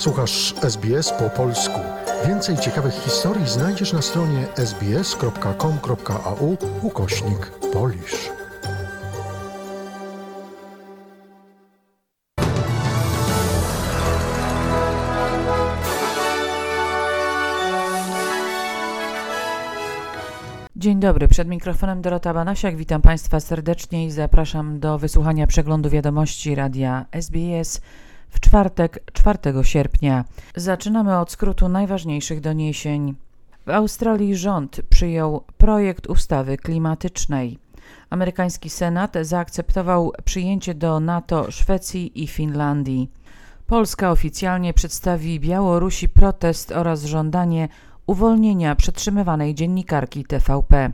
Słuchasz SBS po polsku. Więcej ciekawych historii znajdziesz na stronie sbs.com.au ukośnik polisz. Dzień dobry, przed mikrofonem Dorota Banasiak. Witam Państwa serdecznie i zapraszam do wysłuchania przeglądu wiadomości radia SBS w czwartek, 4 sierpnia. Zaczynamy od skrótu najważniejszych doniesień. W Australii rząd przyjął projekt ustawy klimatycznej. Amerykański Senat zaakceptował przyjęcie do NATO Szwecji i Finlandii. Polska oficjalnie przedstawi Białorusi protest oraz żądanie uwolnienia przetrzymywanej dziennikarki TVP.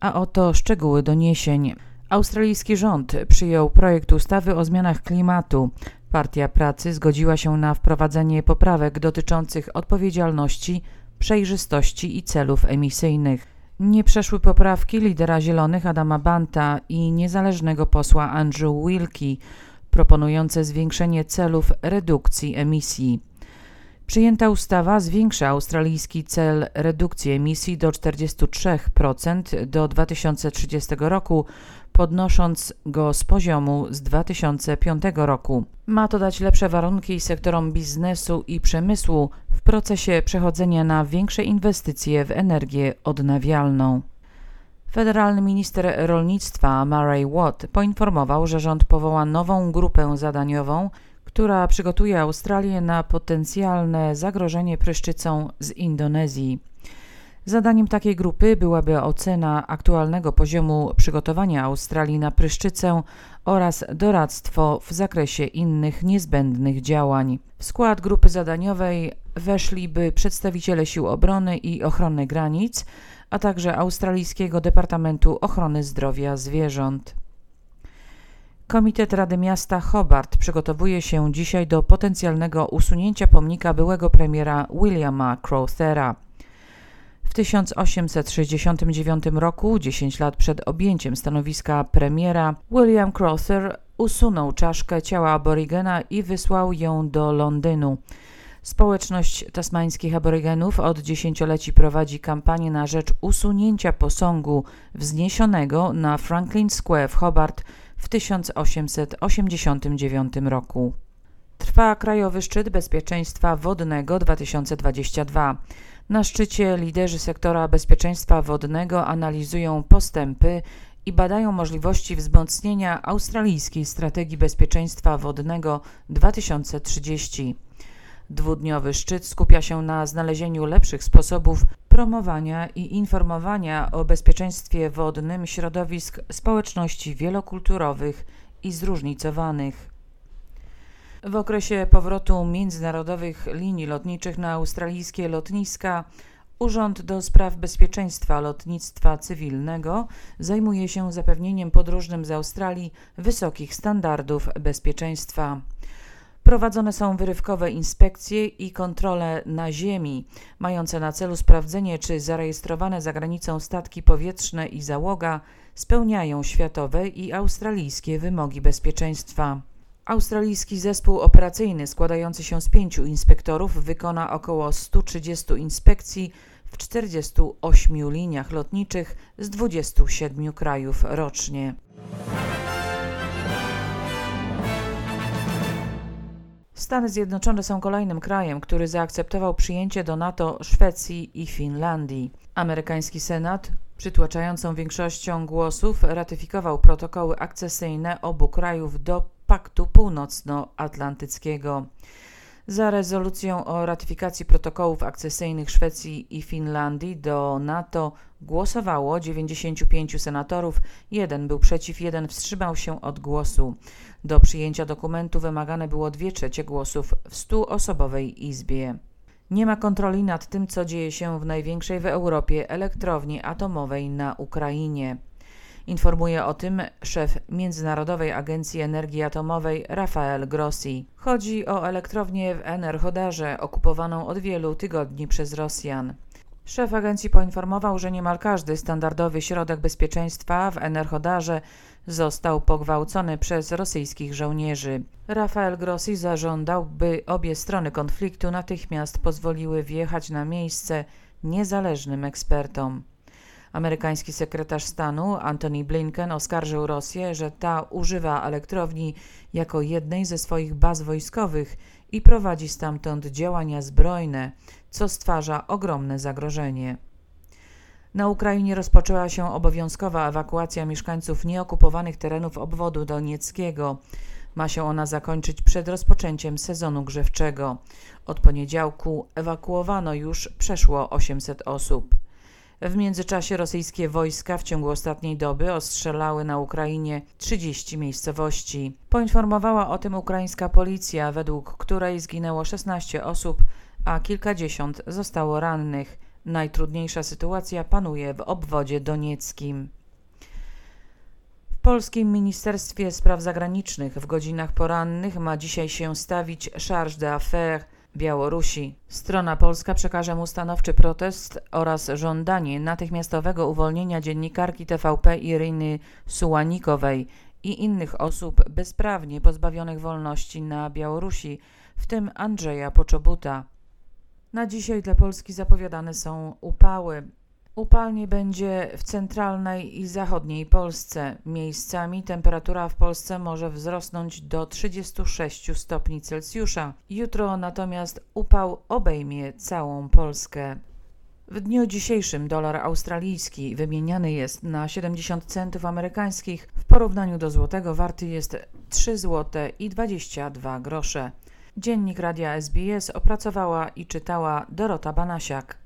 A oto szczegóły doniesień. Australijski rząd przyjął projekt ustawy o zmianach klimatu. Partia Pracy zgodziła się na wprowadzenie poprawek dotyczących odpowiedzialności, przejrzystości i celów emisyjnych. Nie przeszły poprawki lidera Zielonych Adama Banta i niezależnego posła Andrew Wilkie, proponujące zwiększenie celów redukcji emisji. Przyjęta ustawa zwiększa australijski cel redukcji emisji do 43% do 2030 roku, podnosząc go z poziomu z 2005 roku. Ma to dać lepsze warunki sektorom biznesu i przemysłu w procesie przechodzenia na większe inwestycje w energię odnawialną. Federalny minister rolnictwa Murray Watt poinformował, że rząd powoła nową grupę zadaniową, która przygotuje Australię na potencjalne zagrożenie pryszczycą z Indonezji. Zadaniem takiej grupy byłaby ocena aktualnego poziomu przygotowania Australii na pryszczycę oraz doradztwo w zakresie innych niezbędnych działań. W skład grupy zadaniowej weszliby przedstawiciele Sił Obrony i Ochrony Granic, a także Australijskiego Departamentu Ochrony Zdrowia Zwierząt. Komitet Rady Miasta Hobart przygotowuje się dzisiaj do potencjalnego usunięcia pomnika byłego premiera Williama Crowthera. W 1869 roku, 10 lat przed objęciem stanowiska premiera, William Crowther usunął czaszkę ciała aborygena i wysłał ją do Londynu. Społeczność tasmańskich aborygenów od dziesięcioleci prowadzi kampanię na rzecz usunięcia posągu wzniesionego na Franklin Square w Hobart w 1889 roku. Trwa Krajowy Szczyt Bezpieczeństwa Wodnego 2022. Na szczycie liderzy sektora bezpieczeństwa wodnego analizują postępy i badają możliwości wzmocnienia australijskiej strategii bezpieczeństwa wodnego 2030. Dwudniowy szczyt skupia się na znalezieniu lepszych sposobów promowania i informowania o bezpieczeństwie wodnym środowisk społeczności wielokulturowych i zróżnicowanych. W okresie powrotu międzynarodowych linii lotniczych na australijskie lotniska Urząd do Spraw Bezpieczeństwa Lotnictwa Cywilnego zajmuje się zapewnieniem podróżnym z Australii wysokich standardów bezpieczeństwa. Prowadzone są wyrywkowe inspekcje i kontrole na ziemi, mające na celu sprawdzenie, czy zarejestrowane za granicą statki powietrzne i załoga spełniają światowe i australijskie wymogi bezpieczeństwa. Australijski zespół operacyjny składający się z pięciu inspektorów wykona około 130 inspekcji w 48 liniach lotniczych z 27 krajów rocznie. Stany Zjednoczone są kolejnym krajem, który zaakceptował przyjęcie do NATO Szwecji i Finlandii. Amerykański Senat przytłaczającą większością głosów ratyfikował protokoły akcesyjne obu krajów do Paktu Północnoatlantyckiego. Za rezolucją o ratyfikacji protokołów akcesyjnych Szwecji i Finlandii do NATO głosowało 95 senatorów, jeden był przeciw, jeden wstrzymał się od głosu. Do przyjęcia dokumentu wymagane było dwie trzecie głosów w stuosobowej izbie. Nie ma kontroli nad tym, co dzieje się w największej w Europie elektrowni atomowej na Ukrainie. Informuje o tym szef Międzynarodowej Agencji Energii Atomowej Rafael Grossi. Chodzi o elektrownię w Enerhodarze okupowaną od wielu tygodni przez Rosjan. Szef agencji poinformował, że niemal każdy standardowy środek bezpieczeństwa w Enerhodarze został pogwałcony przez rosyjskich żołnierzy. Rafael Grossi zażądał, by obie strony konfliktu natychmiast pozwoliły wjechać na miejsce niezależnym ekspertom. Amerykański sekretarz stanu Antony Blinken oskarżył Rosję, że ta używa elektrowni jako jednej ze swoich baz wojskowych i prowadzi stamtąd działania zbrojne, co stwarza ogromne zagrożenie. Na Ukrainie rozpoczęła się obowiązkowa ewakuacja mieszkańców nieokupowanych terenów obwodu donieckiego. Ma się ona zakończyć przed rozpoczęciem sezonu grzewczego. Od poniedziałku ewakuowano już przeszło 800 osób. W międzyczasie rosyjskie wojska w ciągu ostatniej doby ostrzelały na Ukrainie 30 miejscowości. Poinformowała o tym ukraińska policja, według której zginęło 16 osób, a kilkadziesiąt zostało rannych. Najtrudniejsza sytuacja panuje w obwodzie donieckim. W polskim Ministerstwie Spraw Zagranicznych w godzinach porannych ma dzisiaj się stawić charge d'affaires Białorusi. Strona polska przekaże mu stanowczy protest oraz żądanie natychmiastowego uwolnienia dziennikarki TVP Iryny Sułanikowej i innych osób bezprawnie pozbawionych wolności na Białorusi, w tym Andrzeja Poczobuta. Na dzisiaj dla Polski zapowiadane są upały. Upalnie będzie w centralnej i zachodniej Polsce. Miejscami temperatura w Polsce może wzrosnąć do 36 stopni Celsjusza. Jutro natomiast upał obejmie całą Polskę. W dniu dzisiejszym dolar australijski wymieniany jest na 70 centów amerykańskich. W porównaniu do złotego warty jest 3 zł i 22 grosze. Dziennik Radia SBS opracowała i czytała Dorota Banasiak.